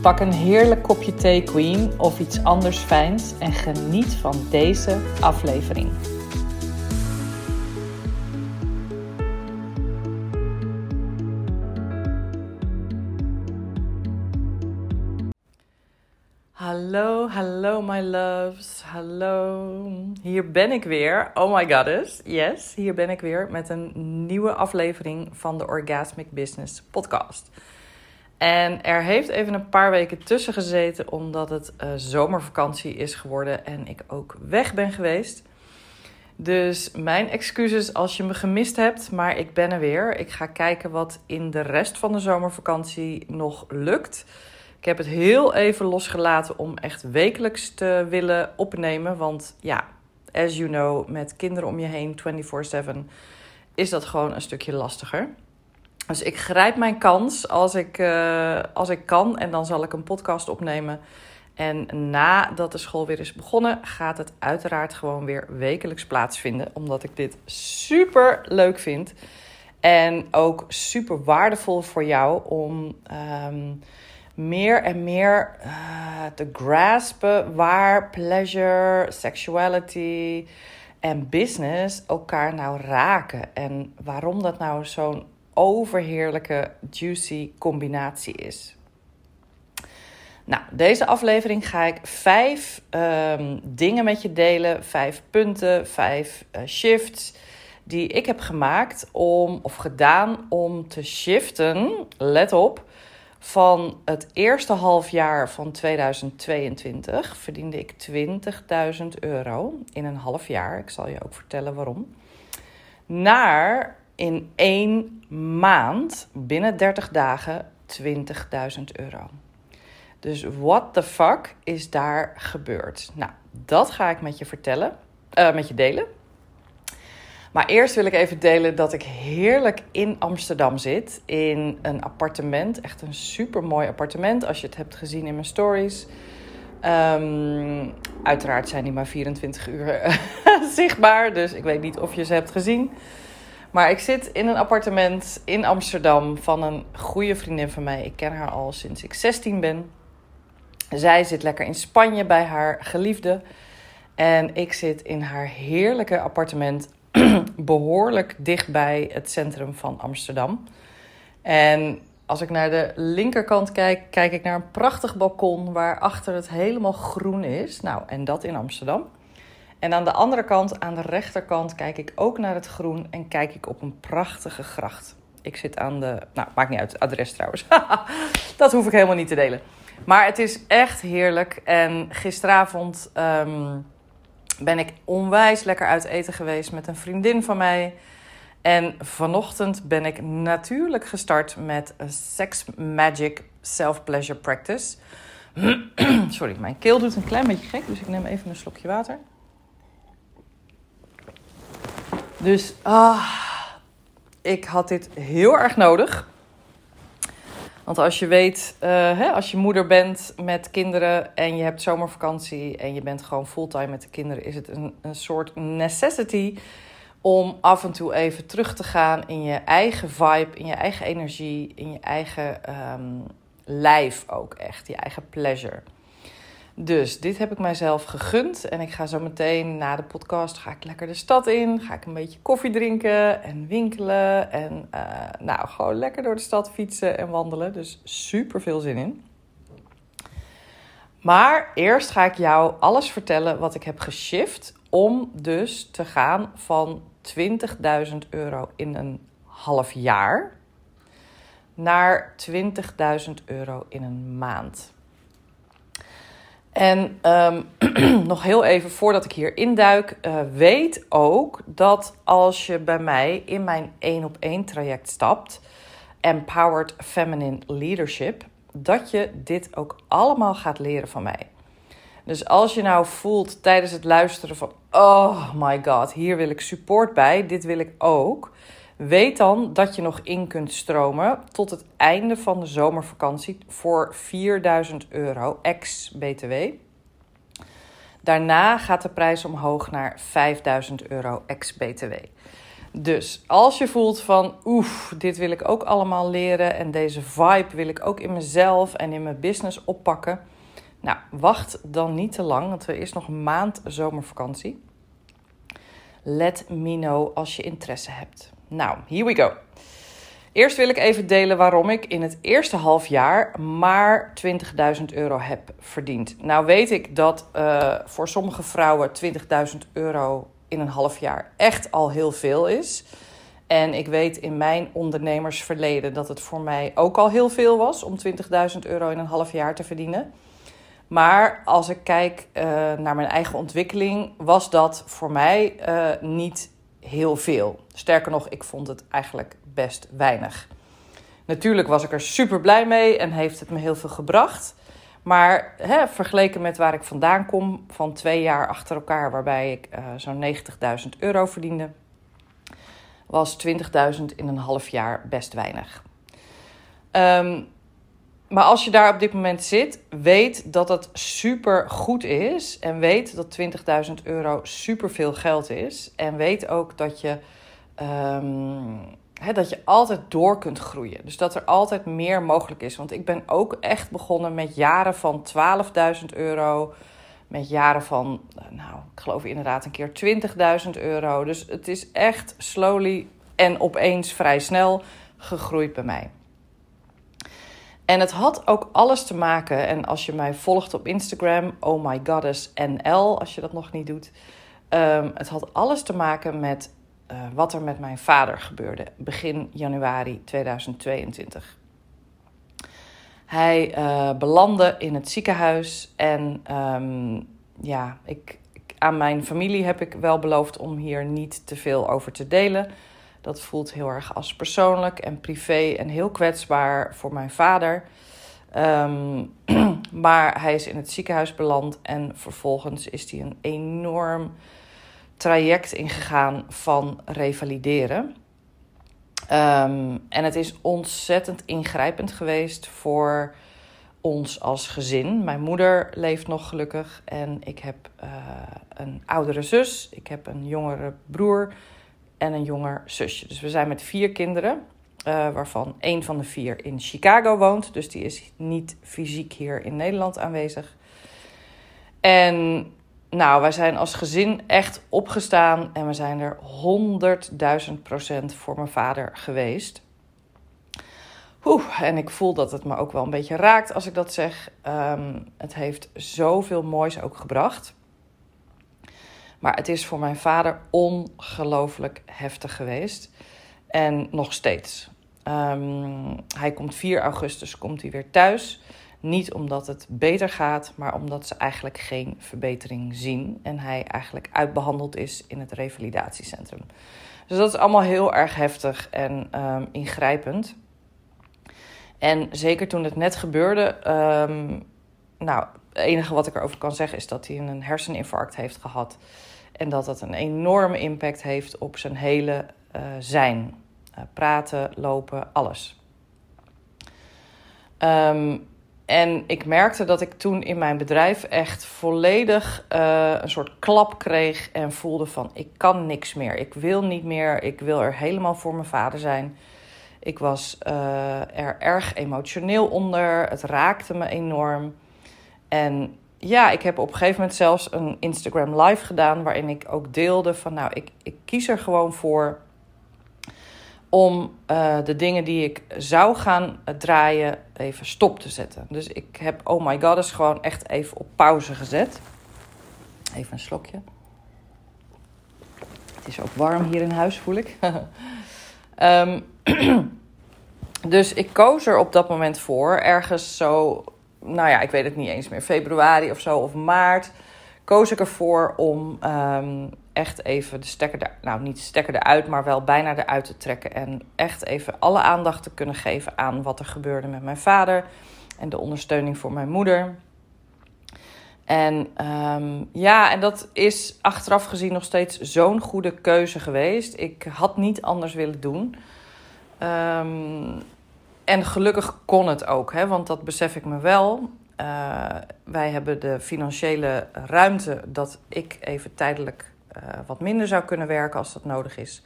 Pak een heerlijk kopje thee, Queen, of iets anders fijns en geniet van deze aflevering. Hallo, hallo my loves. Hallo. Hier ben ik weer. Oh my goddess. Yes, hier ben ik weer met een nieuwe aflevering van de Orgasmic Business podcast. En er heeft even een paar weken tussen gezeten omdat het uh, zomervakantie is geworden en ik ook weg ben geweest. Dus mijn excuses als je me gemist hebt, maar ik ben er weer. Ik ga kijken wat in de rest van de zomervakantie nog lukt. Ik heb het heel even losgelaten om echt wekelijks te willen opnemen. Want ja, as you know, met kinderen om je heen 24/7 is dat gewoon een stukje lastiger. Dus ik grijp mijn kans als ik, uh, als ik kan en dan zal ik een podcast opnemen. En nadat de school weer is begonnen, gaat het uiteraard gewoon weer wekelijks plaatsvinden. Omdat ik dit super leuk vind. En ook super waardevol voor jou om. Um, meer en meer uh, te graspen waar pleasure, sexuality en business elkaar nou raken. En waarom dat nou zo'n overheerlijke, juicy combinatie is. Nou, deze aflevering ga ik vijf um, dingen met je delen. Vijf punten, vijf uh, shifts die ik heb gemaakt om, of gedaan om te shiften, let op, van het eerste halfjaar van 2022 verdiende ik 20.000 euro in een half jaar. Ik zal je ook vertellen waarom. Naar in één maand, binnen 30 dagen, 20.000 euro. Dus what the fuck is daar gebeurd? Nou, dat ga ik met je vertellen, uh, met je delen. Maar eerst wil ik even delen dat ik heerlijk in Amsterdam zit. In een appartement. Echt een super mooi appartement. Als je het hebt gezien in mijn stories. Um, uiteraard zijn die maar 24 uur zichtbaar. Dus ik weet niet of je ze hebt gezien. Maar ik zit in een appartement in Amsterdam van een goede vriendin van mij. Ik ken haar al sinds ik 16 ben. Zij zit lekker in Spanje bij haar geliefde. En ik zit in haar heerlijke appartement behoorlijk dichtbij het centrum van Amsterdam. En als ik naar de linkerkant kijk, kijk ik naar een prachtig balkon waarachter het helemaal groen is. Nou, en dat in Amsterdam. En aan de andere kant, aan de rechterkant, kijk ik ook naar het groen en kijk ik op een prachtige gracht. Ik zit aan de. Nou, maakt niet uit, adres trouwens. dat hoef ik helemaal niet te delen. Maar het is echt heerlijk. En gisteravond um, ben ik onwijs lekker uit eten geweest met een vriendin van mij. En vanochtend ben ik natuurlijk gestart met een Sex Magic Self-Pleasure Practice. Sorry, mijn keel doet een klein beetje gek, dus ik neem even een slokje water. Dus ah, ik had dit heel erg nodig. Want als je weet, uh, hè, als je moeder bent met kinderen en je hebt zomervakantie en je bent gewoon fulltime met de kinderen, is het een, een soort necessity om af en toe even terug te gaan in je eigen vibe, in je eigen energie, in je eigen um, lijf ook echt, je eigen pleasure. Dus dit heb ik mijzelf gegund. En ik ga zo meteen na de podcast ga ik lekker de stad in. Ga ik een beetje koffie drinken en winkelen. En uh, nou, gewoon lekker door de stad fietsen en wandelen. Dus super veel zin in. Maar eerst ga ik jou alles vertellen wat ik heb geshift. Om dus te gaan van 20.000 euro in een half jaar naar 20.000 euro in een maand. En um, nog heel even voordat ik hier induik, uh, weet ook dat als je bij mij in mijn 1 op 1 traject stapt, Empowered Feminine Leadership, dat je dit ook allemaal gaat leren van mij. Dus als je nou voelt tijdens het luisteren van, oh my god, hier wil ik support bij, dit wil ik ook. Weet dan dat je nog in kunt stromen tot het einde van de zomervakantie voor 4000 euro ex-BTW. Daarna gaat de prijs omhoog naar 5000 euro ex-BTW. Dus als je voelt van oef, dit wil ik ook allemaal leren en deze vibe wil ik ook in mezelf en in mijn business oppakken. Nou, wacht dan niet te lang, want er is nog een maand zomervakantie. Let me know als je interesse hebt. Nou, here we go. Eerst wil ik even delen waarom ik in het eerste half jaar maar 20.000 euro heb verdiend. Nou weet ik dat uh, voor sommige vrouwen 20.000 euro in een half jaar echt al heel veel is. En ik weet in mijn ondernemersverleden dat het voor mij ook al heel veel was om 20.000 euro in een half jaar te verdienen. Maar als ik kijk uh, naar mijn eigen ontwikkeling, was dat voor mij uh, niet heel veel. Sterker nog, ik vond het eigenlijk best weinig. Natuurlijk was ik er super blij mee en heeft het me heel veel gebracht. Maar hè, vergeleken met waar ik vandaan kom, van twee jaar achter elkaar, waarbij ik uh, zo'n 90.000 euro verdiende, was 20.000 in een half jaar best weinig. Um, maar als je daar op dit moment zit, weet dat het super goed is. En weet dat 20.000 euro super veel geld is. En weet ook dat je, um, dat je altijd door kunt groeien. Dus dat er altijd meer mogelijk is. Want ik ben ook echt begonnen met jaren van 12.000 euro. Met jaren van, nou, ik geloof inderdaad een keer 20.000 euro. Dus het is echt slowly en opeens vrij snel gegroeid bij mij. En het had ook alles te maken, en als je mij volgt op Instagram, oh my goddess NL, als je dat nog niet doet. Um, het had alles te maken met uh, wat er met mijn vader gebeurde begin januari 2022. Hij uh, belandde in het ziekenhuis en um, ja, ik, aan mijn familie heb ik wel beloofd om hier niet te veel over te delen. Dat voelt heel erg als persoonlijk en privé en heel kwetsbaar voor mijn vader. Um, maar hij is in het ziekenhuis beland en vervolgens is hij een enorm traject ingegaan van revalideren. Um, en het is ontzettend ingrijpend geweest voor ons als gezin. Mijn moeder leeft nog gelukkig en ik heb uh, een oudere zus, ik heb een jongere broer en een jonger zusje. Dus we zijn met vier kinderen, uh, waarvan één van de vier in Chicago woont. Dus die is niet fysiek hier in Nederland aanwezig. En nou, wij zijn als gezin echt opgestaan en we zijn er 100.000 procent voor mijn vader geweest. Oeh, en ik voel dat het me ook wel een beetje raakt als ik dat zeg. Um, het heeft zoveel moois ook gebracht. Maar het is voor mijn vader ongelooflijk heftig geweest. En nog steeds. Um, hij komt 4 augustus komt hij weer thuis. Niet omdat het beter gaat, maar omdat ze eigenlijk geen verbetering zien. En hij eigenlijk uitbehandeld is in het revalidatiecentrum. Dus dat is allemaal heel erg heftig en um, ingrijpend. En zeker toen het net gebeurde. Um, nou, het enige wat ik erover kan zeggen is dat hij een herseninfarct heeft gehad. En dat dat een enorme impact heeft op zijn hele uh, zijn. Uh, praten, lopen, alles. Um, en ik merkte dat ik toen in mijn bedrijf echt volledig uh, een soort klap kreeg en voelde van ik kan niks meer. Ik wil niet meer. Ik wil er helemaal voor mijn vader zijn. Ik was er erg emotioneel onder. Het raakte me enorm. En ja, ik heb op een gegeven moment zelfs een Instagram live gedaan waarin ik ook deelde van nou, ik, ik kies er gewoon voor om uh, de dingen die ik zou gaan draaien even stop te zetten. Dus ik heb Oh My God is gewoon echt even op pauze gezet. Even een slokje. Het is ook warm hier in huis, voel ik. um, Dus ik koos er op dat moment voor, ergens zo, nou ja, ik weet het niet eens meer, februari of zo of maart, koos ik ervoor om ehm, echt even de stekker, er, nou niet de stekker eruit, maar wel bijna eruit te trekken. En echt even alle aandacht te kunnen geven aan wat er gebeurde met mijn vader en de ondersteuning voor mijn moeder. En um, ja, en dat is achteraf gezien nog steeds zo'n goede keuze geweest. Ik had niet anders willen doen. Um, en gelukkig kon het ook, hè, want dat besef ik me wel. Uh, wij hebben de financiële ruimte dat ik even tijdelijk uh, wat minder zou kunnen werken als dat nodig is.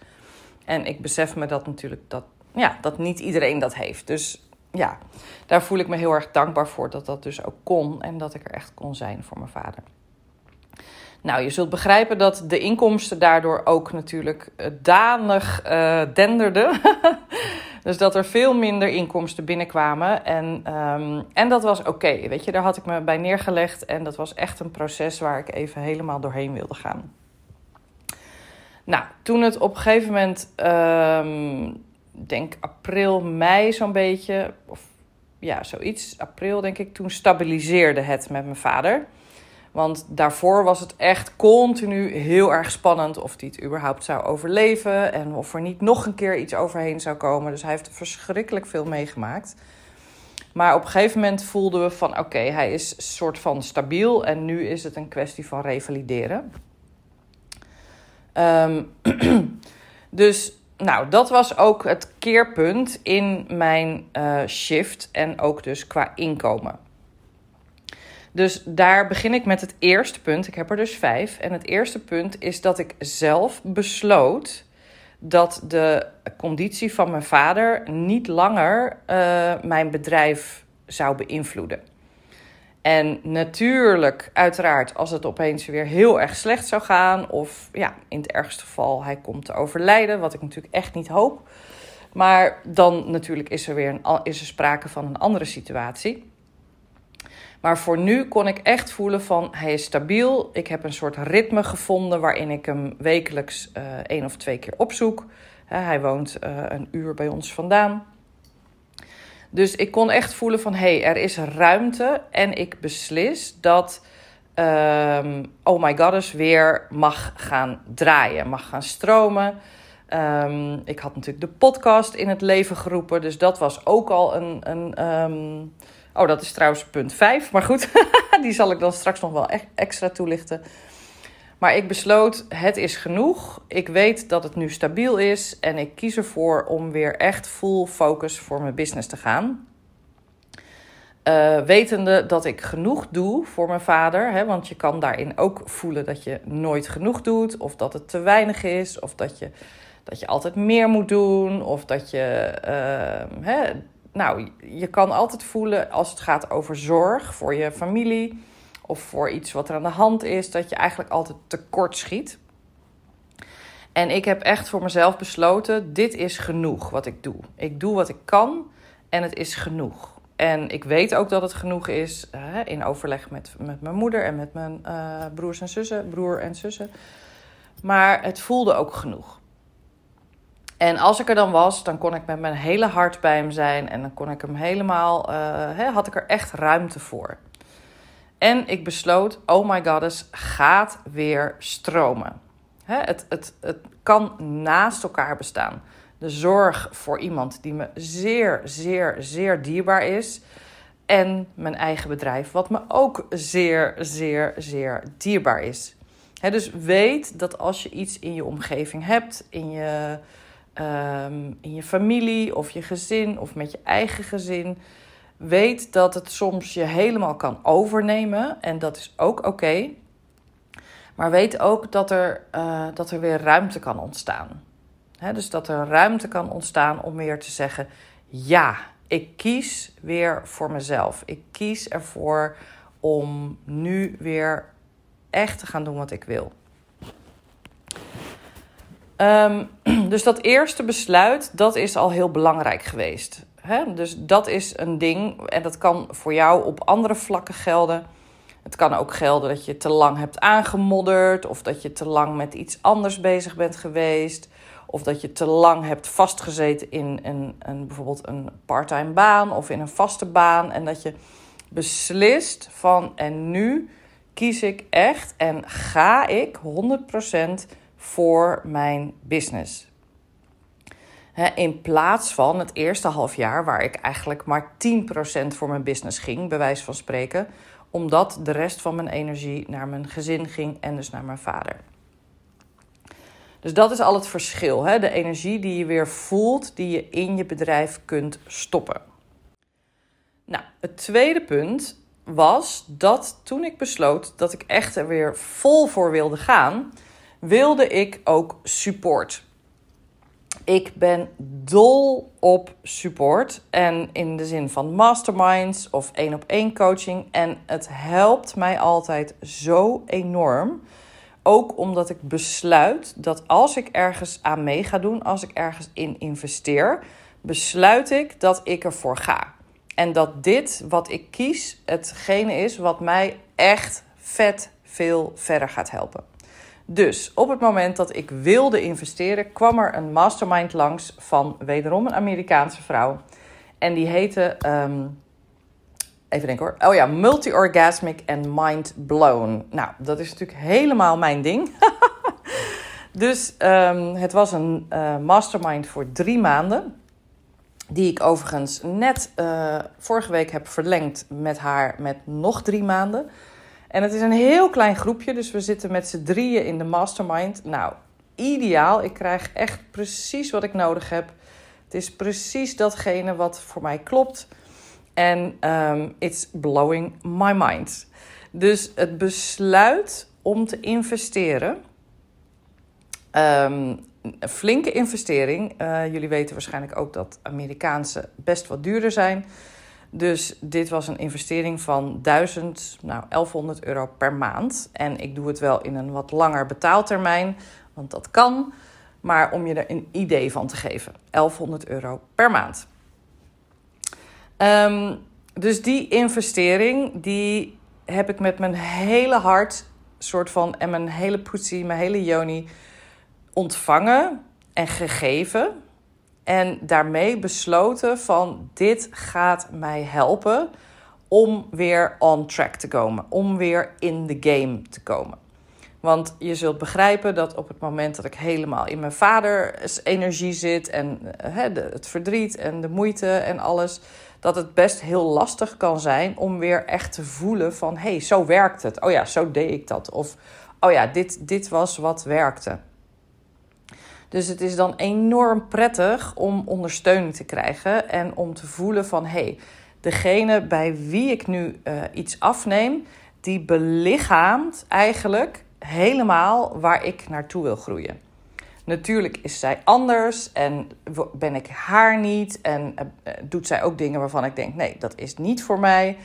En ik besef me dat natuurlijk dat, ja, dat niet iedereen dat heeft. Dus ja, daar voel ik me heel erg dankbaar voor dat dat dus ook kon en dat ik er echt kon zijn voor mijn vader. Nou, je zult begrijpen dat de inkomsten daardoor ook natuurlijk uh, danig uh, denderden. dus dat er veel minder inkomsten binnenkwamen. En, um, en dat was oké, weet je, daar had ik me bij neergelegd. En dat was echt een proces waar ik even helemaal doorheen wilde gaan. Nou, toen het op een gegeven moment, um, denk april, mei zo'n beetje, of ja, zoiets, april denk ik, toen stabiliseerde het met mijn vader. Want daarvoor was het echt continu heel erg spannend of hij het überhaupt zou overleven en of er niet nog een keer iets overheen zou komen. Dus hij heeft verschrikkelijk veel meegemaakt. Maar op een gegeven moment voelden we van oké, hij is soort van stabiel en nu is het een kwestie van revalideren. Um, dus nou, dat was ook het keerpunt in mijn uh, shift en ook dus qua inkomen. Dus daar begin ik met het eerste punt. Ik heb er dus vijf. En het eerste punt is dat ik zelf besloot dat de conditie van mijn vader niet langer uh, mijn bedrijf zou beïnvloeden. En natuurlijk, uiteraard, als het opeens weer heel erg slecht zou gaan, of ja, in het ergste geval hij komt te overlijden, wat ik natuurlijk echt niet hoop. Maar dan natuurlijk is er weer een, is er sprake van een andere situatie. Maar voor nu kon ik echt voelen van hij is stabiel. Ik heb een soort ritme gevonden waarin ik hem wekelijks uh, één of twee keer opzoek. hij woont uh, een uur bij ons vandaan. Dus ik kon echt voelen van hé, hey, er is ruimte en ik beslis dat um, Oh My Goddess weer mag gaan draaien, mag gaan stromen. Um, ik had natuurlijk de podcast in het leven geroepen, dus dat was ook al een, een um, Oh, dat is trouwens punt 5. Maar goed, die zal ik dan straks nog wel extra toelichten. Maar ik besloot, het is genoeg. Ik weet dat het nu stabiel is. En ik kies ervoor om weer echt full focus voor mijn business te gaan. Uh, wetende dat ik genoeg doe voor mijn vader. Hè, want je kan daarin ook voelen dat je nooit genoeg doet. Of dat het te weinig is. Of dat je, dat je altijd meer moet doen. Of dat je... Uh, hè, nou, je kan altijd voelen als het gaat over zorg voor je familie of voor iets wat er aan de hand is, dat je eigenlijk altijd tekort schiet. En ik heb echt voor mezelf besloten: dit is genoeg wat ik doe. Ik doe wat ik kan en het is genoeg. En ik weet ook dat het genoeg is hè, in overleg met, met mijn moeder en met mijn uh, broers en zussen, broer en zussen. Maar het voelde ook genoeg. En als ik er dan was, dan kon ik met mijn hele hart bij hem zijn. En dan kon ik hem helemaal, hè, had ik er echt ruimte voor. En ik besloot, oh my goddess, gaat weer stromen. Het, het, het kan naast elkaar bestaan. De zorg voor iemand die me zeer, zeer, zeer dierbaar is. En mijn eigen bedrijf, wat me ook zeer, zeer, zeer dierbaar is. Dus weet dat als je iets in je omgeving hebt, in je um, in je familie of je gezin of met je eigen gezin. Weet dat het soms je helemaal kan overnemen en dat is ook oké. Maar weet ook dat er, uh, dat er weer ruimte kan ontstaan. Dus dat er ruimte kan ontstaan om weer te zeggen: ja, ik kies weer voor mezelf. Ik kies ervoor om nu weer echt te gaan doen wat ik wil. Um, dus dat eerste besluit, dat is al heel belangrijk geweest. Dus dat is een ding en dat kan voor jou op andere vlakken gelden. Het kan ook gelden dat je te lang hebt aangemodderd of dat je te lang met iets anders bezig bent geweest. Of dat je te lang hebt vastgezeten in een, een, bijvoorbeeld een parttime baan of in een vaste baan. En dat je beslist van en nu kies ik echt en ga ik 100% voor mijn business. in plaats van het eerste half jaar, waar ik eigenlijk maar 10% voor mijn business ging, bij wijze van spreken, omdat de rest van mijn energie naar mijn gezin ging en dus naar mijn vader. Dus dat is al het verschil. Hè? De energie die je weer voelt, die je in je bedrijf kunt stoppen. Nou, het tweede punt was dat toen ik besloot dat ik echt er weer vol voor wilde gaan, wilde ik ook support. Ik ben dol op support en in de zin van masterminds of één op één coaching. En het helpt mij altijd zo enorm. Ook omdat ik besluit dat als ik ergens aan mee ga doen, als ik ergens in investeer, besluit ik dat ik ervoor ga. En dat dit wat ik kies hetgene is wat mij echt vet veel verder gaat helpen. Dus op het moment dat ik wilde investeren, kwam er een mastermind langs van wederom een Amerikaanse vrouw. En die heette, um, even denken hoor, oh ja, Multi-Orgasmic and Mind Blown. Nou, dat is natuurlijk helemaal mijn ding. dus um, het was een uh, mastermind voor drie maanden. Die ik overigens net uh, vorige week heb verlengd met haar met nog drie maanden. En het is een heel klein groepje, dus we zitten met z'n drieën in de mastermind. Nou, ideaal. Ik krijg echt precies wat ik nodig heb. Het is precies datgene wat voor mij klopt. En um, it's blowing my mind. Dus het besluit om te investeren. Um, een flinke investering. Uh, jullie weten waarschijnlijk ook dat Amerikaanse best wat duurder zijn. Dus dit was een investering van 1000, nou 1100 euro per maand. En ik doe het wel in een wat langer betaaltermijn, want dat kan. Maar om je er een idee van te geven: 1100 euro per maand. Um, dus die investering, die heb ik met mijn hele hart, soort van, en mijn hele poetsie, mijn hele joni ontvangen en gegeven. En daarmee besloten van dit gaat mij helpen om weer on track te komen, om weer in de game te komen. Want je zult begrijpen dat op het moment dat ik helemaal in mijn vaders energie zit en uh, het verdriet en de moeite en alles, dat het best heel lastig kan zijn om weer echt te voelen van hé, hey, zo werkt het. Oh ja, zo deed ik dat. Of oh ja, dit, dit was wat werkte. Dus het is dan enorm prettig om ondersteuning te krijgen en om te voelen van hé, hey, degene bij wie ik nu uh, iets afneem, die belichaamt eigenlijk helemaal waar ik naartoe wil groeien. Natuurlijk is zij anders en ben ik haar niet en uh, doet zij ook dingen waarvan ik denk nee, dat is niet voor mij.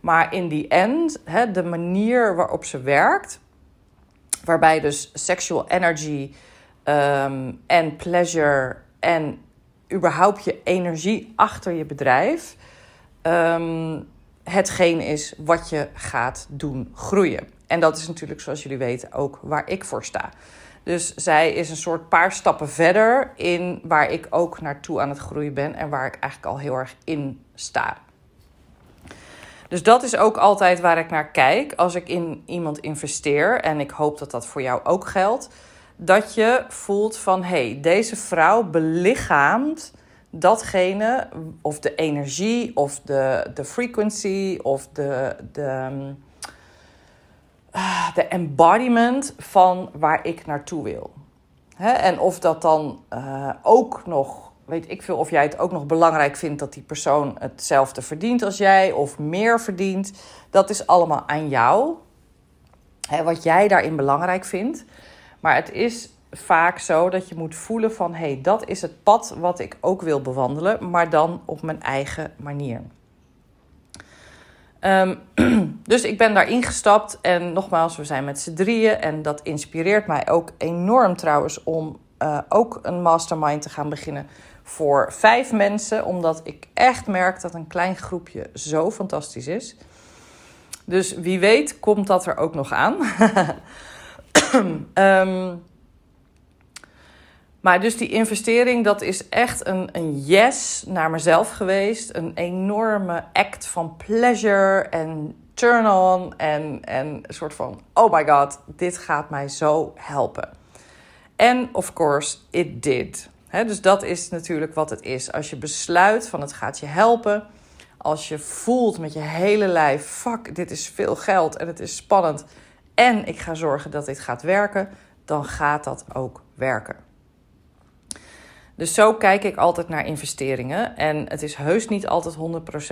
Maar in die end, de manier waarop ze werkt, waarbij dus sexual energy Ehm, en pleasure en überhaupt je energie achter je bedrijf um, hetgeen is wat je gaat doen groeien. En dat is natuurlijk, zoals jullie weten, ook waar ik voor sta. Dus zij is een soort paar stappen verder in waar ik ook naartoe aan het groeien ben en waar ik eigenlijk al heel erg in sta. Dus dat is ook altijd waar ik naar kijk als ik in iemand investeer. En ik hoop dat dat voor jou ook geldt dat je voelt van hé, hey, deze vrouw belichaamt datgene, of de energie, of de, de frequency, of de, de, uh, de embodiment van waar ik naartoe wil. Hè? En of dat dan uh, ook nog, weet ik veel, of jij het ook nog belangrijk vindt dat die persoon hetzelfde verdient als jij, of meer verdient, dat is allemaal aan jou. Hè, wat jij daarin belangrijk vindt. Maar het is vaak zo dat je moet voelen van... hé, hey, dat is het pad wat ik ook wil bewandelen... maar dan op mijn eigen manier. Um, dus ik ben daar ingestapt en nogmaals, we zijn met z'n drieën... en dat inspireert mij ook enorm trouwens om uh, ook een mastermind te gaan beginnen... voor vijf mensen, omdat ik echt merk dat een klein groepje zo fantastisch is... Dus wie weet komt dat er ook nog aan. um, Maar dus die investering, dat is echt een, een yes naar mezelf geweest. Een enorme act van pleasure en turn on. En, en een soort van, oh my god, dit gaat mij zo helpen. En of course, it did. dus dat is natuurlijk wat het is. Als je besluit van het gaat je helpen. Als je voelt met je hele lijf, fuck, dit is veel geld en het is spannend. En ik ga zorgen dat dit gaat werken. Dan gaat dat ook werken. Dus zo kijk ik altijd naar investeringen. En het is heus niet altijd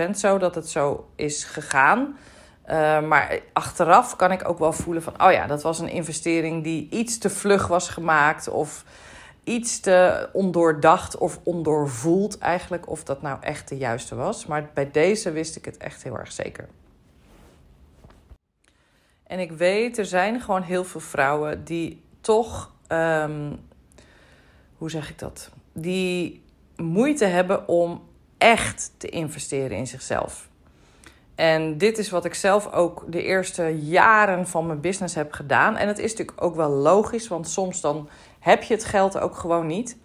100% zo dat het zo is gegaan. Uh, maar achteraf kan ik ook wel voelen van, oh ja, dat was een investering die iets te vlug was gemaakt of iets te ondoordacht of ondoorvoeld eigenlijk of dat nou echt de juiste was. Maar bij deze wist ik het echt heel erg zeker. En ik weet, er zijn gewoon heel veel vrouwen die toch, um, hoe zeg ik dat? Die moeite hebben om echt te investeren in zichzelf. En dit is wat ik zelf ook de eerste jaren van mijn business heb gedaan. En het is natuurlijk ook wel logisch, want soms dan heb je het geld ook gewoon niet.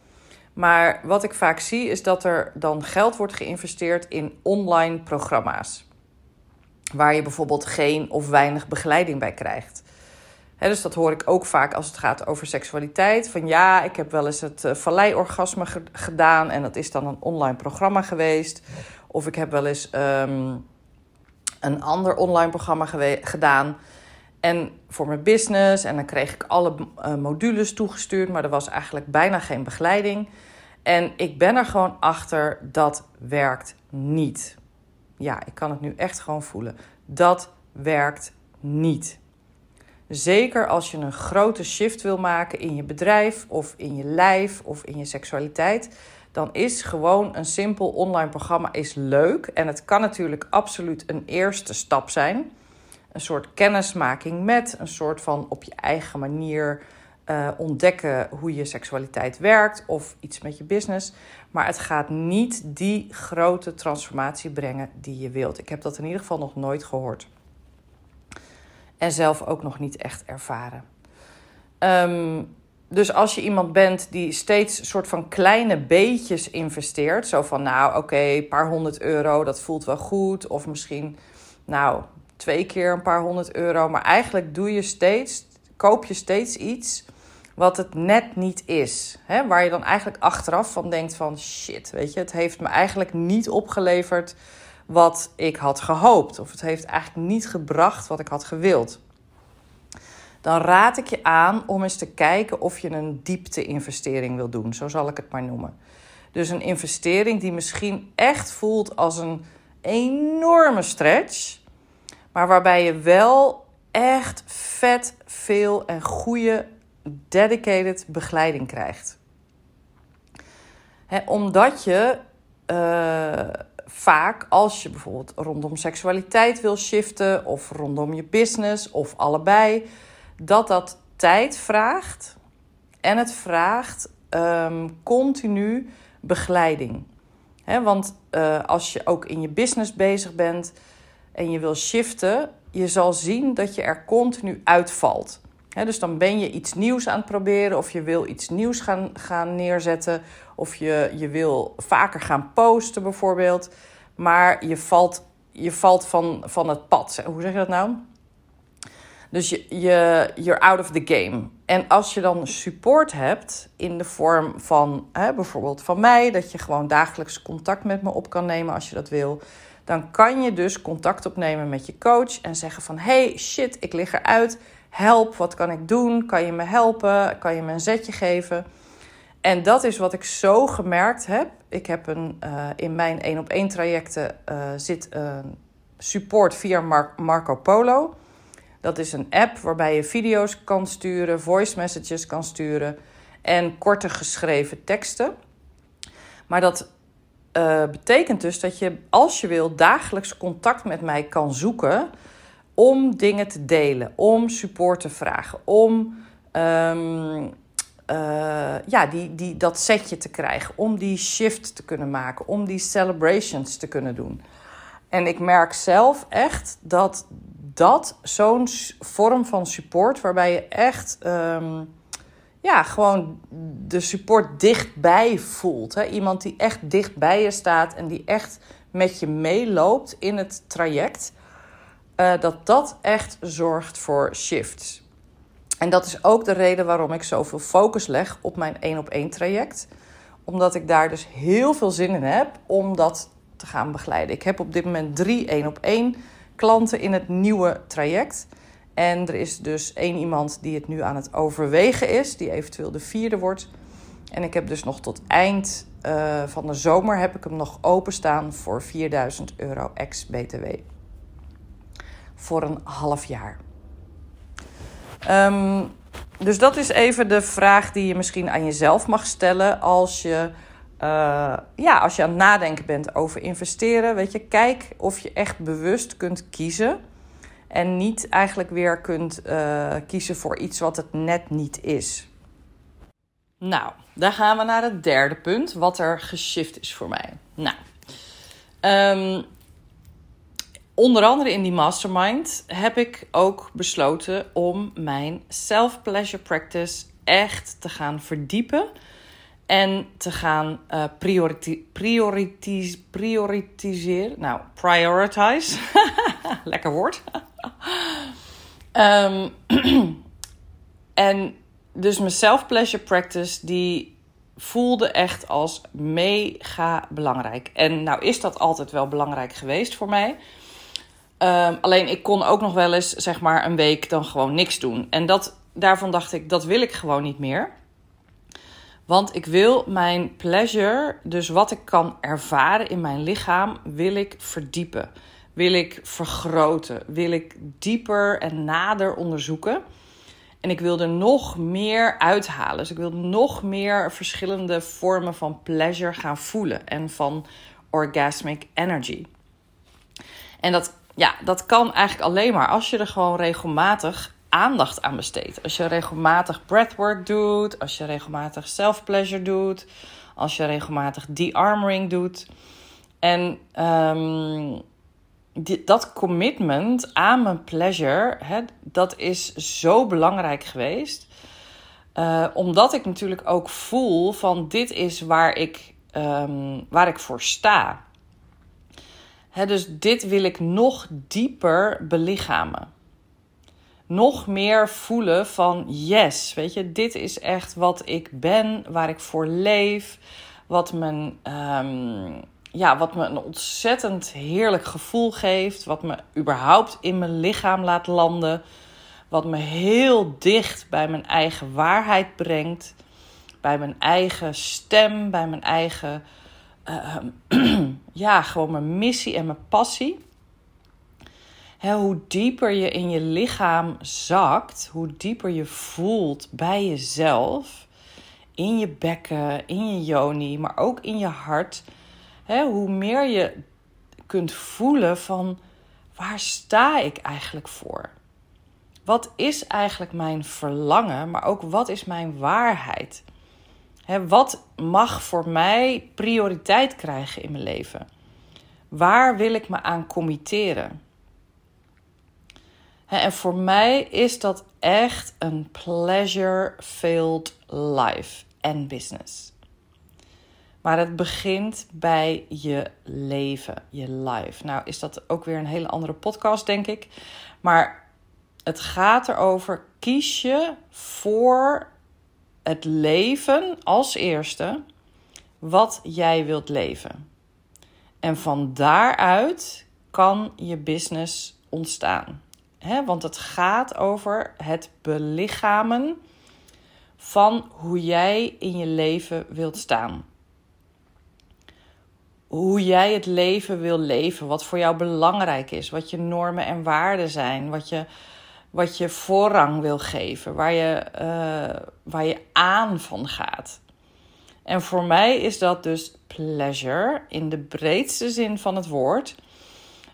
Maar wat ik vaak zie is dat er dan geld wordt geïnvesteerd in online programma's. Waar je bijvoorbeeld geen of weinig begeleiding bij krijgt. dus dat hoor ik ook vaak als het gaat over seksualiteit. Van ja, ik heb wel eens het uh, valleiorgasme gedaan en dat is dan een online programma geweest. Of ik heb wel eens ehm, een ander online programma gedaan. En voor mijn business. En dan kreeg ik alle uh, modules toegestuurd. Maar er was eigenlijk bijna geen begeleiding. En ik ben er gewoon achter dat werkt niet. Ja, ik kan het nu echt gewoon voelen. Dat werkt niet. Zeker als je een grote shift wil maken in je bedrijf of in je lijf of in je seksualiteit dan is gewoon een simpel online programma is leuk. En het kan natuurlijk absoluut een eerste stap zijn. Een soort kennismaking met, een soort van op je eigen manier uh, ontdekken hoe je seksualiteit werkt of iets met je business. Maar het gaat niet die grote transformatie brengen die je wilt. Ik heb dat in ieder geval nog nooit gehoord. En zelf ook nog niet echt ervaren. Um, dus als je iemand bent die steeds soort van kleine beetjes investeert, zo van nou oké, een paar honderd euro, dat voelt wel goed, of misschien nou twee keer een paar honderd euro, maar eigenlijk doe je steeds, koop je steeds iets wat het net niet is, hè? waar je dan eigenlijk achteraf van denkt van shit, weet je, het heeft me eigenlijk niet opgeleverd wat ik had gehoopt, of het heeft eigenlijk niet gebracht wat ik had gewild dan raad ik je aan om eens te kijken of je een diepte-investering wil doen. Zo zal ik het maar noemen. Dus een investering die misschien echt voelt als een enorme stretch, maar waarbij je wel echt vet veel en goede dedicated begeleiding krijgt. omdat je uh, vaak, als je bijvoorbeeld rondom seksualiteit wil shiften, of rondom je business, of allebei, dat dat tijd vraagt en het vraagt um, continu begeleiding. want uh, als je ook in je business bezig bent en je wil shiften, je zal zien dat je er continu uitvalt. Dus dan ben je iets nieuws aan het proberen, of je wil iets nieuws gaan, gaan neerzetten, of je, je wil vaker gaan posten bijvoorbeeld. Maar je valt, je valt van, van het pad. Hoe zeg je dat nou? Dus je, je, you're out of the game. En als je dan support hebt in de vorm van hè, bijvoorbeeld van mij, dat je gewoon dagelijks contact met me op kan nemen als je dat wil, dan kan je dus contact opnemen met je coach en zeggen van hey shit, ik lig eruit, help, wat kan ik doen? Kan je me helpen? Kan je me een zetje geven? En dat is wat ik zo gemerkt heb. Ik heb een, uh, in mijn één op één trajecten uh, zit een support via Marco Polo. Dat is een app waarbij je video's kan sturen, voice messages kan sturen en korte geschreven teksten. Maar dat uh, betekent dus dat je, als je wil, dagelijks contact met mij kan zoeken om dingen te delen, om support te vragen, om um, uh, ja, die, die, dat setje te krijgen, om die shift te kunnen maken, om die celebrations te kunnen doen. En ik merk zelf echt dat dat zo'n vorm van support waarbij je echt um, ja, gewoon de support dichtbij voelt. Hè? Iemand die echt dichtbij je staat en die echt met je meeloopt in het traject. Uh, dat dat echt zorgt voor shifts. En dat is ook de reden waarom ik zoveel focus leg op mijn één op één traject. Omdat ik daar dus heel veel zin in heb om dat te gaan begeleiden. Ik heb op dit moment drie één op één klanten in het nieuwe traject. En er is dus één iemand die het nu aan het overwegen is, die eventueel de vierde wordt. En ik heb dus nog tot eind uh, van de zomer heb ik hem nog openstaan voor 4000 euro ex-BTW. Voor een half jaar. Um, dus dat is even de vraag die je misschien aan jezelf mag stellen als je, uh, ja, als je aan het nadenken bent over investeren. Weet je, kijk of je echt bewust kunt kiezen en niet eigenlijk weer kunt uh, kiezen voor iets wat het net niet is. Nou, dan gaan we naar het derde punt, wat er geshift is voor mij. Nou, um, onder andere in die mastermind heb ik ook besloten om mijn self-pleasure practice echt te gaan verdiepen. En te gaan uh, prioriti prioritis prioritiseren. Nou, prioritize. Lekker woord. um, en dus mijn self-pleasure practice, die voelde echt als mega belangrijk. En nou is dat altijd wel belangrijk geweest voor mij. Um, alleen ik kon ook nog wel eens, zeg maar, een week dan gewoon niks doen. En dat, daarvan dacht ik, dat wil ik gewoon niet meer. Want ik wil mijn pleasure, dus wat ik kan ervaren in mijn lichaam, wil ik verdiepen. Wil ik vergroten. Wil ik dieper en nader onderzoeken. En ik wil er nog meer uithalen. Dus ik wil nog meer verschillende vormen van pleasure gaan voelen. En van orgasmic energy. En dat, ja, dat kan eigenlijk alleen maar als je er gewoon regelmatig aandacht aan besteedt. Als je regelmatig breathwork doet, als je regelmatig self-pleasure doet, als je regelmatig de-armoring doet. En um, die, dat commitment aan mijn pleasure, hè, dat is zo belangrijk geweest. Uh, omdat ik natuurlijk ook voel van dit is waar ik, um, waar ik voor sta. Dus dit wil ik nog dieper belichamen. Nog meer voelen van yes, weet je, dit is echt wat ik ben, waar ik voor leef, wat, mijn, um, ja, wat me een ontzettend heerlijk gevoel geeft, wat me überhaupt in mijn lichaam laat landen, wat me heel dicht bij mijn eigen waarheid brengt, bij mijn eigen stem, bij mijn eigen, uh, ja, gewoon mijn missie en mijn passie hoe dieper je in je lichaam zakt, hoe dieper je voelt bij jezelf, in je bekken, in je yoni, maar ook in je hart, hoe meer je kunt voelen van waar sta ik eigenlijk voor? Wat is eigenlijk mijn verlangen, maar ook wat is mijn waarheid? Wat mag voor mij prioriteit krijgen in mijn leven? Waar wil ik me aan committeren? En voor mij is dat echt een pleasure-filled life en business. Maar het begint bij je leven, je life. Nou, is dat ook weer een hele andere podcast, denk ik. Maar het gaat erover: kies je voor het leven als eerste wat jij wilt leven. En van daaruit kan je business ontstaan. Want het gaat over het belichamen van hoe jij in je leven wilt staan. Hoe jij het leven wil leven, wat voor jou belangrijk is, wat je normen en waarden zijn, wat je, wat je voorrang wil geven, waar je, uh, waar je aan van gaat. En voor mij is dat dus pleasure in de breedste zin van het woord.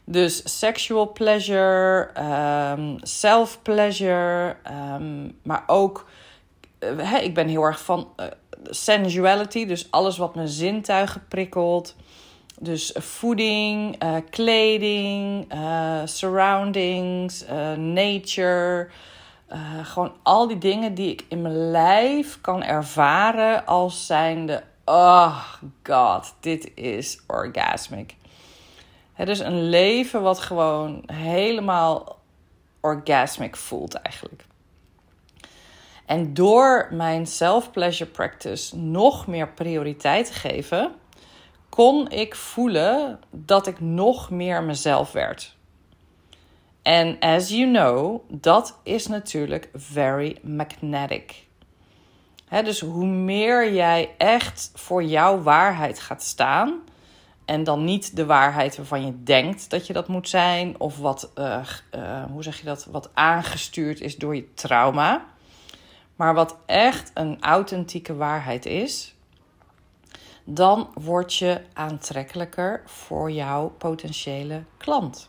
Dus sexual pleasure, um, self-pleasure, um, maar ook, uh, ik ben heel erg van uh, sensuality, dus alles wat mijn zintuigen prikkelt. Dus voeding, uh, kleding, surroundings, nature, gewoon al die dingen die ik in mijn lijf kan ervaren als zijnde: oh god, dit is orgasmic. Het is een leven wat gewoon helemaal orgasmic voelt eigenlijk. En door mijn self-pleasure practice nog meer prioriteit te geven, kon ik voelen dat ik nog meer mezelf werd. En as you know, dat is natuurlijk very magnetic. dus hoe meer jij echt voor jouw waarheid gaat staan, en dan niet de waarheid waarvan je denkt dat je dat moet zijn, of wat, uh, uh, hoe zeg je dat, wat aangestuurd is door je trauma, maar wat echt een authentieke waarheid is, dan word je aantrekkelijker voor jouw potentiële klant.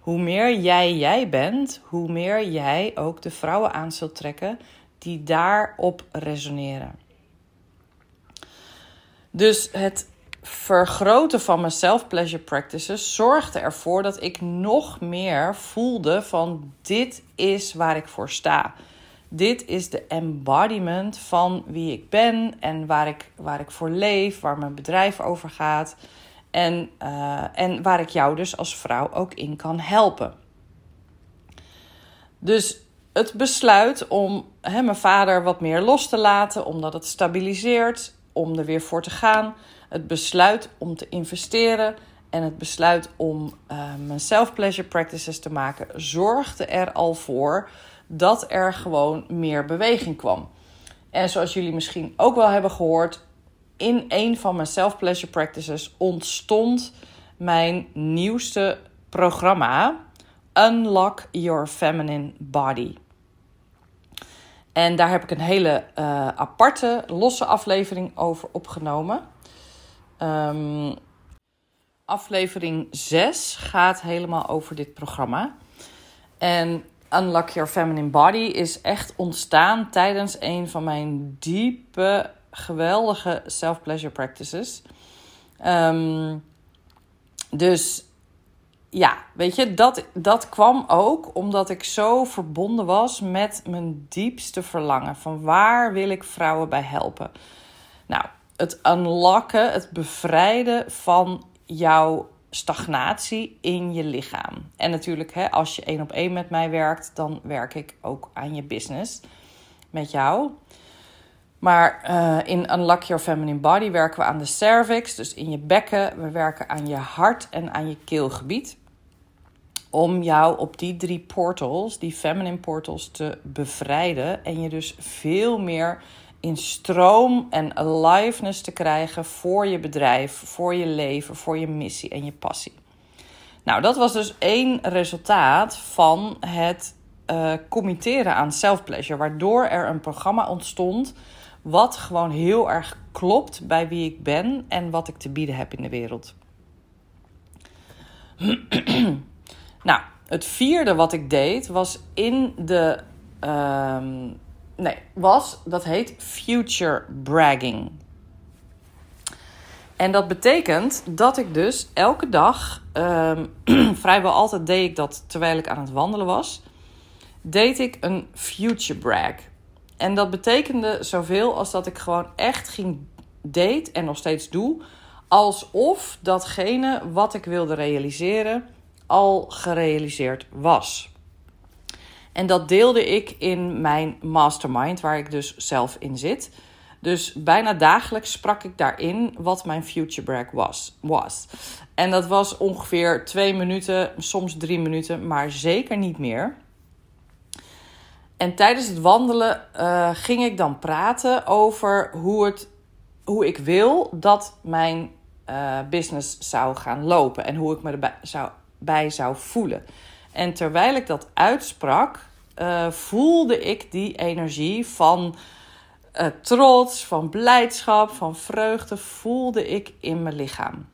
Hoe meer jij jij bent, hoe meer jij ook de vrouwen aan zult trekken die daarop resoneren. Dus het vergroten van mijn self-pleasure practices zorgde ervoor dat ik nog meer voelde van dit is waar ik voor sta. Dit is de embodiment van wie ik ben en waar ik, waar ik voor leef, waar mijn bedrijf over gaat. En, uh, en waar ik jou dus als vrouw ook in kan helpen. Dus het besluit om hè, mijn vader wat meer los te laten, omdat het stabiliseert, om er weer voor te gaan. Het besluit om te investeren en het besluit om uh, mijn self-pleasure practices te maken, zorgde er al voor dat er gewoon meer beweging kwam. En zoals jullie misschien ook wel hebben gehoord, in een van mijn self-pleasure practices ontstond mijn nieuwste programma, Unlock Your Feminine Body. En daar heb ik een hele uh, aparte, losse aflevering over opgenomen. Um, aflevering 6 gaat helemaal over dit programma. En Unlock Your Feminine Body is echt ontstaan tijdens een van mijn diepe, geweldige self-pleasure practices. Um, dus ja, weet je, dat, dat kwam ook omdat ik zo verbonden was met mijn diepste verlangen. Van waar wil ik vrouwen bij helpen? Nou, het unlocken, het bevrijden van jouw stagnatie in je lichaam. En natuurlijk, hè, als je één op één met mij werkt, dan werk ik ook aan je business met jou. Maar uh, in Unlock Your Feminine Body werken we aan de cervix, dus in je bekken. We werken aan je hart en aan je keelgebied. Om jou op die drie portals, die feminine portals, te bevrijden. En je dus veel meer in stroom en aliveness te krijgen voor je bedrijf, voor je leven, voor je missie en je passie. Nou, dat was dus één resultaat van het uh, committeren aan self-pleasure, waardoor er een programma ontstond wat gewoon heel erg klopt bij wie ik ben en wat ik te bieden heb in de wereld. nou, het vierde wat ik deed was in de ehm, Nee, was, dat heet future bragging. En dat betekent dat ik dus elke dag, um, vrijwel altijd deed ik dat terwijl ik aan het wandelen was, deed ik een future brag. En dat betekende zoveel als dat ik gewoon echt ging deed en nog steeds doe, alsof datgene wat ik wilde realiseren al gerealiseerd was. En dat deelde ik in mijn mastermind, waar ik dus zelf in zit. Dus bijna dagelijks sprak ik daarin wat mijn future brag was. was. En dat was ongeveer twee minuten, soms drie minuten, maar zeker niet meer. En tijdens het wandelen uh, ging ik dan praten over hoe, het, hoe ik wil dat mijn uh, business zou gaan lopen en hoe ik me erbij zou, bij zou voelen. En terwijl ik dat uitsprak, uh, voelde ik die energie van uh, trots, van blijdschap, van vreugde, voelde ik in mijn lichaam.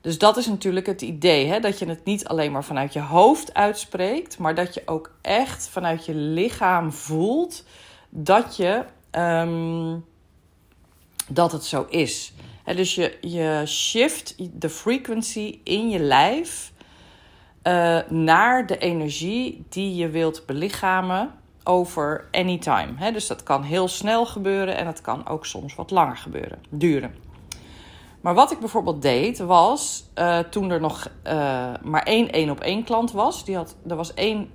Dus dat is natuurlijk het idee, hè? dat je het niet alleen maar vanuit je hoofd uitspreekt, maar dat je ook echt vanuit je lichaam voelt dat, je, um, dat het zo is. dus je, je shift de frequency in je lijf uh, naar de energie die je wilt belichamen over anytime. He, dus dat kan heel snel gebeuren en het kan ook soms wat langer gebeuren, duren. Maar wat ik bijvoorbeeld deed was, uh, toen er nog uh, maar één één op één klant was. Die had, er was één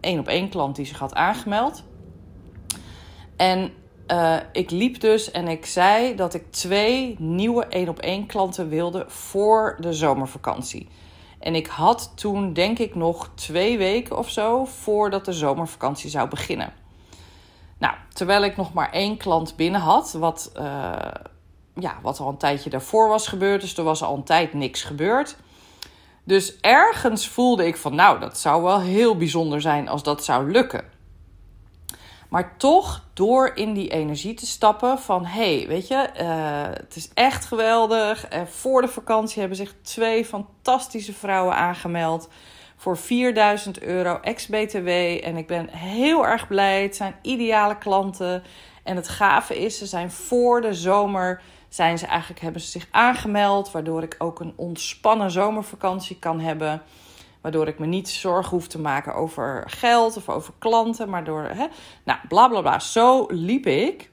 één op één klant die zich had aangemeld. En ik liep dus en ik zei dat ik twee nieuwe één op één klanten wilde voor de zomervakantie. En ik had toen denk ik nog twee weken of zo voordat de zomervakantie zou beginnen. Nou, terwijl ik nog maar één klant binnen had, wat, uh, ja, wat al een tijdje daarvoor was gebeurd. Dus er was al een tijd niks gebeurd. Dus ergens voelde ik van, nou, dat zou wel heel bijzonder zijn als dat zou lukken. Maar toch door in die energie te stappen van... hé, hey, weet je, uh, het is echt geweldig. En voor de vakantie hebben zich twee fantastische vrouwen aangemeld... voor 4000 euro ex-BTW. En ik ben heel erg blij. Het zijn ideale klanten. En het gave is, ze zijn voor de zomer... Zijn ze eigenlijk, hebben ze zich aangemeld... waardoor ik ook een ontspannen zomervakantie kan hebben... Waardoor ik me niet zorgen hoef te maken over geld of over klanten. Maar door, hè, nou, bla bla bla. Zo liep ik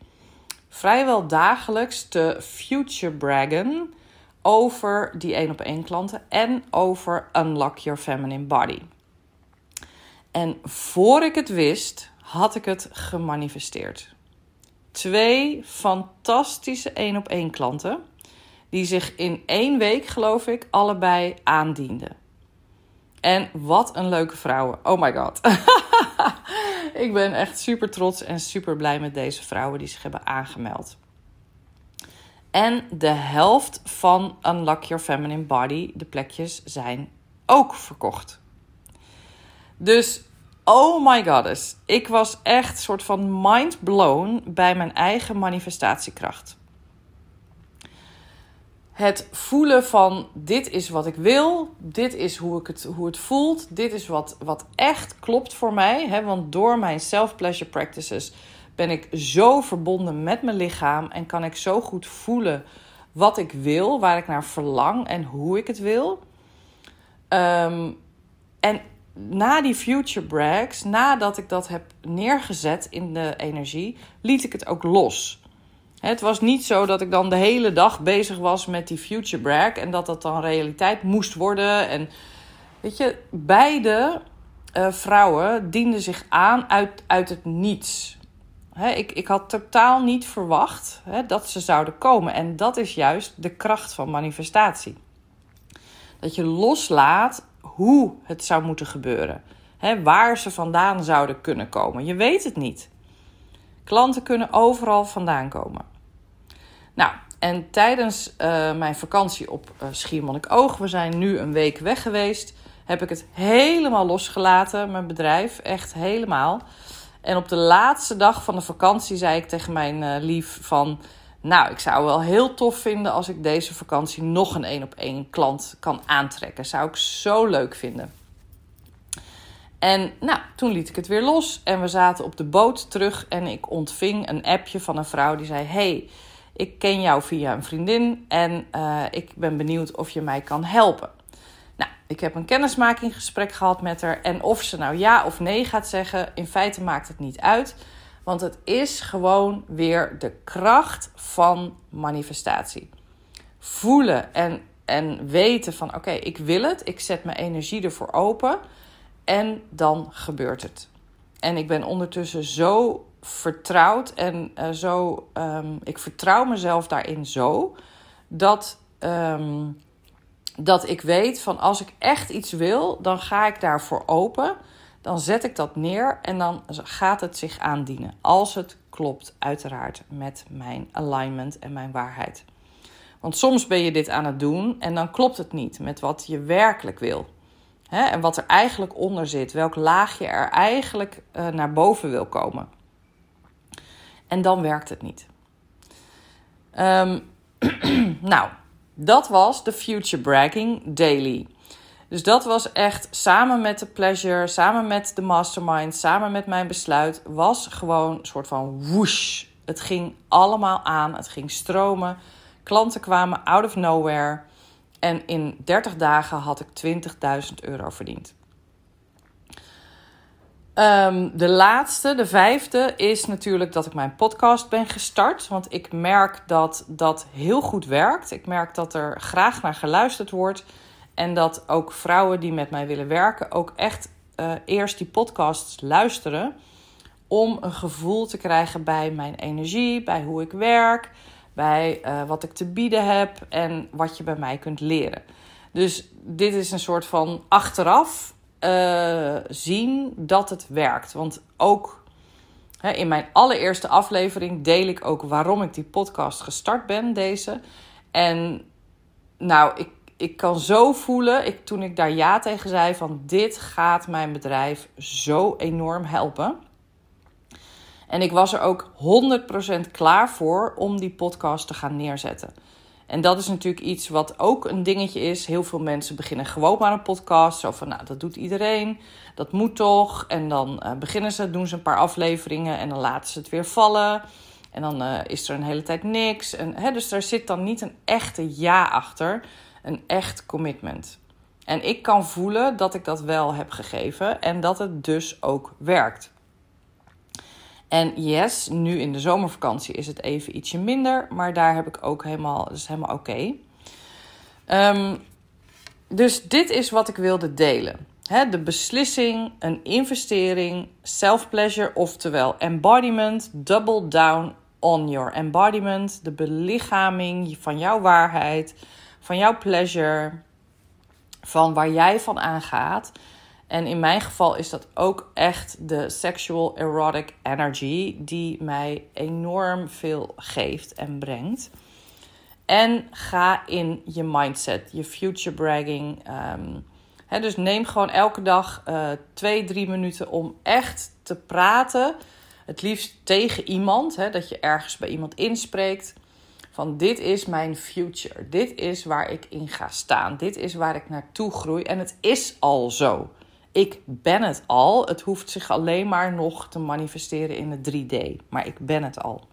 vrijwel dagelijks te future braggen over die één op één klanten en over Unlock Your Feminine Body. En voor ik het wist, had ik het gemanifesteerd. Twee fantastische één op één klanten, die zich in één week, geloof ik, allebei aandienden. En wat een leuke vrouwen. Oh my god. ik ben echt super trots en super blij met deze vrouwen die zich hebben aangemeld. En de helft van Unlock Your Feminine Body, de plekjes, zijn ook verkocht. Dus, oh my goddess. Ik was echt soort van mind blown bij mijn eigen manifestatiekracht het voelen van dit is wat ik wil, dit is hoe, ik het, hoe het voelt, dit is wat, wat echt klopt voor mij. Hè? Want door mijn self-pleasure practices ben ik zo verbonden met mijn lichaam en kan ik zo goed voelen wat ik wil, waar ik naar verlang en hoe ik het wil. Um, en na die future brags, nadat ik dat heb neergezet in de energie, liet ik het ook los. Het was niet zo dat ik dan de hele dag bezig was met die future brag en dat dat dan realiteit moest worden. En weet je, beide uh, vrouwen dienden zich aan uit, uit het niets. ik, ik had totaal niet verwacht dat ze zouden komen. En dat is juist de kracht van manifestatie. Dat je loslaat hoe het zou moeten gebeuren. waar ze vandaan zouden kunnen komen. Je weet het niet. Klanten kunnen overal vandaan komen. Nou, en tijdens uh, mijn vakantie op uh, Schiermonnikoog, we zijn nu een week weg geweest, heb ik het helemaal losgelaten, mijn bedrijf, echt helemaal. En op de laatste dag van de vakantie zei ik tegen mijn uh, lief van... Nou, ik zou wel heel tof vinden als ik deze vakantie nog een één op één klant kan aantrekken. Zou ik zo leuk vinden. En nou, toen liet ik het weer los en we zaten op de boot terug en ik ontving een appje van een vrouw die zei: Hey, ik ken jou via een vriendin en uh, ik ben benieuwd of je mij kan helpen. Nou, ik heb een kennismakinggesprek gehad met haar. En of ze nou ja of nee gaat zeggen, in feite maakt het niet uit. Want het is gewoon weer de kracht van manifestatie. Voelen en, en weten van oké, ik wil het. Ik zet mijn energie ervoor open. En dan gebeurt het. En ik ben ondertussen zo vertrouwd en uh, zo. Um, ik vertrouw mezelf daarin zo dat. Um, dat ik weet van als ik echt iets wil, dan ga ik daarvoor open. Dan zet ik dat neer en dan gaat het zich aandienen. Als het klopt, uiteraard, met mijn alignment en mijn waarheid. Want soms ben je dit aan het doen en dan klopt het niet met wat je werkelijk wil. Hè? En wat er eigenlijk onder zit, welk laagje er eigenlijk uh, naar boven wil komen. En dan werkt het niet. Um, nou, dat was de Future Bragging Daily. Dus dat was echt samen met de pleasure, samen met de mastermind, samen met mijn besluit, was gewoon een soort van whoosh. Het ging allemaal aan, het ging stromen. Klanten kwamen out of nowhere. En in 30 dagen had ik 20.000 euro verdiend. Ehm, de laatste, de vijfde, is natuurlijk dat ik mijn podcast ben gestart. Want ik merk dat dat heel goed werkt. Ik merk dat er graag naar geluisterd wordt. En dat ook vrouwen die met mij willen werken ook echt uh, eerst die podcasts luisteren. Om een gevoel te krijgen bij mijn energie, bij hoe ik werk, bij uh, wat ik te bieden heb en wat je bij mij kunt leren. Dus dit is een soort van achteraf uh, zien dat het werkt. Want ook hè, in mijn allereerste aflevering deel ik ook waarom ik die podcast gestart ben, deze. En nou, ik, ik kan zo voelen, ik, toen ik daar ja tegen zei, van dit gaat mijn bedrijf zo enorm helpen. En ik was er ook 100% klaar voor om die podcast te gaan neerzetten. En dat is natuurlijk iets wat ook een dingetje is. Heel veel mensen beginnen gewoon maar een podcast. Zo van, nou, dat doet iedereen. Dat moet toch. En dan uh, beginnen ze, doen ze een paar afleveringen en dan laten ze het weer vallen. En dan uh, is er een hele tijd niks. En, dus daar zit dan niet een echte ja achter. Een echt commitment. En ik kan voelen dat ik dat wel heb gegeven en dat het dus ook werkt. En yes, nu in de zomervakantie is het even ietsje minder, maar daar heb ik ook helemaal, is helemaal oké. Um, dus dit is wat ik wilde delen. De beslissing, een investering, self-pleasure, oftewel embodiment, double down on your embodiment, de belichaming van jouw waarheid, van jouw pleasure, van waar jij van aangaat. En in mijn geval is dat ook echt de sexual erotic energy die mij enorm veel geeft en brengt. En ga in je mindset, je future bragging. Um, dus neem gewoon elke dag uh, twee, drie minuten om echt te praten. Het liefst tegen iemand, dat je ergens bij iemand inspreekt. Van dit is mijn future. Dit is waar ik in ga staan. Dit is waar ik naartoe groei. En het is al zo. Ik ben het al. Het hoeft zich alleen maar nog te manifesteren in het 3D. Maar ik ben het al.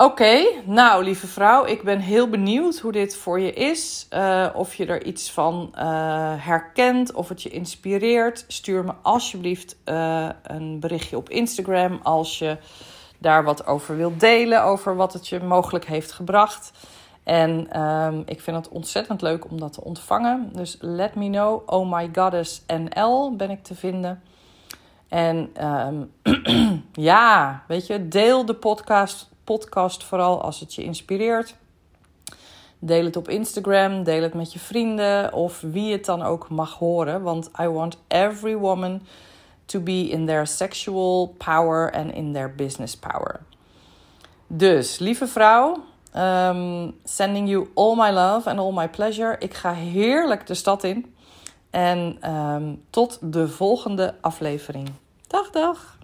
Oké, nou lieve vrouw, ik ben heel benieuwd hoe dit voor je is. Uh, of je er iets van uh, herkent, of het je inspireert. Stuur me alsjeblieft uh, een berichtje op Instagram als je daar wat over wilt delen, over wat het je mogelijk heeft gebracht. En um, ik vind het ontzettend leuk om dat te ontvangen. Dus let me know. Oh my goddess NL ben ik te vinden. En um, ja, weet je, deel de podcast, podcast vooral als het je inspireert. Deel het op Instagram, deel het met je vrienden of wie het dan ook mag horen. Want I want every woman to be in their sexual power and in their business power. Dus, lieve vrouw, Um, sending you all my love and all my pleasure. Ik ga heerlijk de stad in. En um, tot de volgende aflevering. Dag, dag.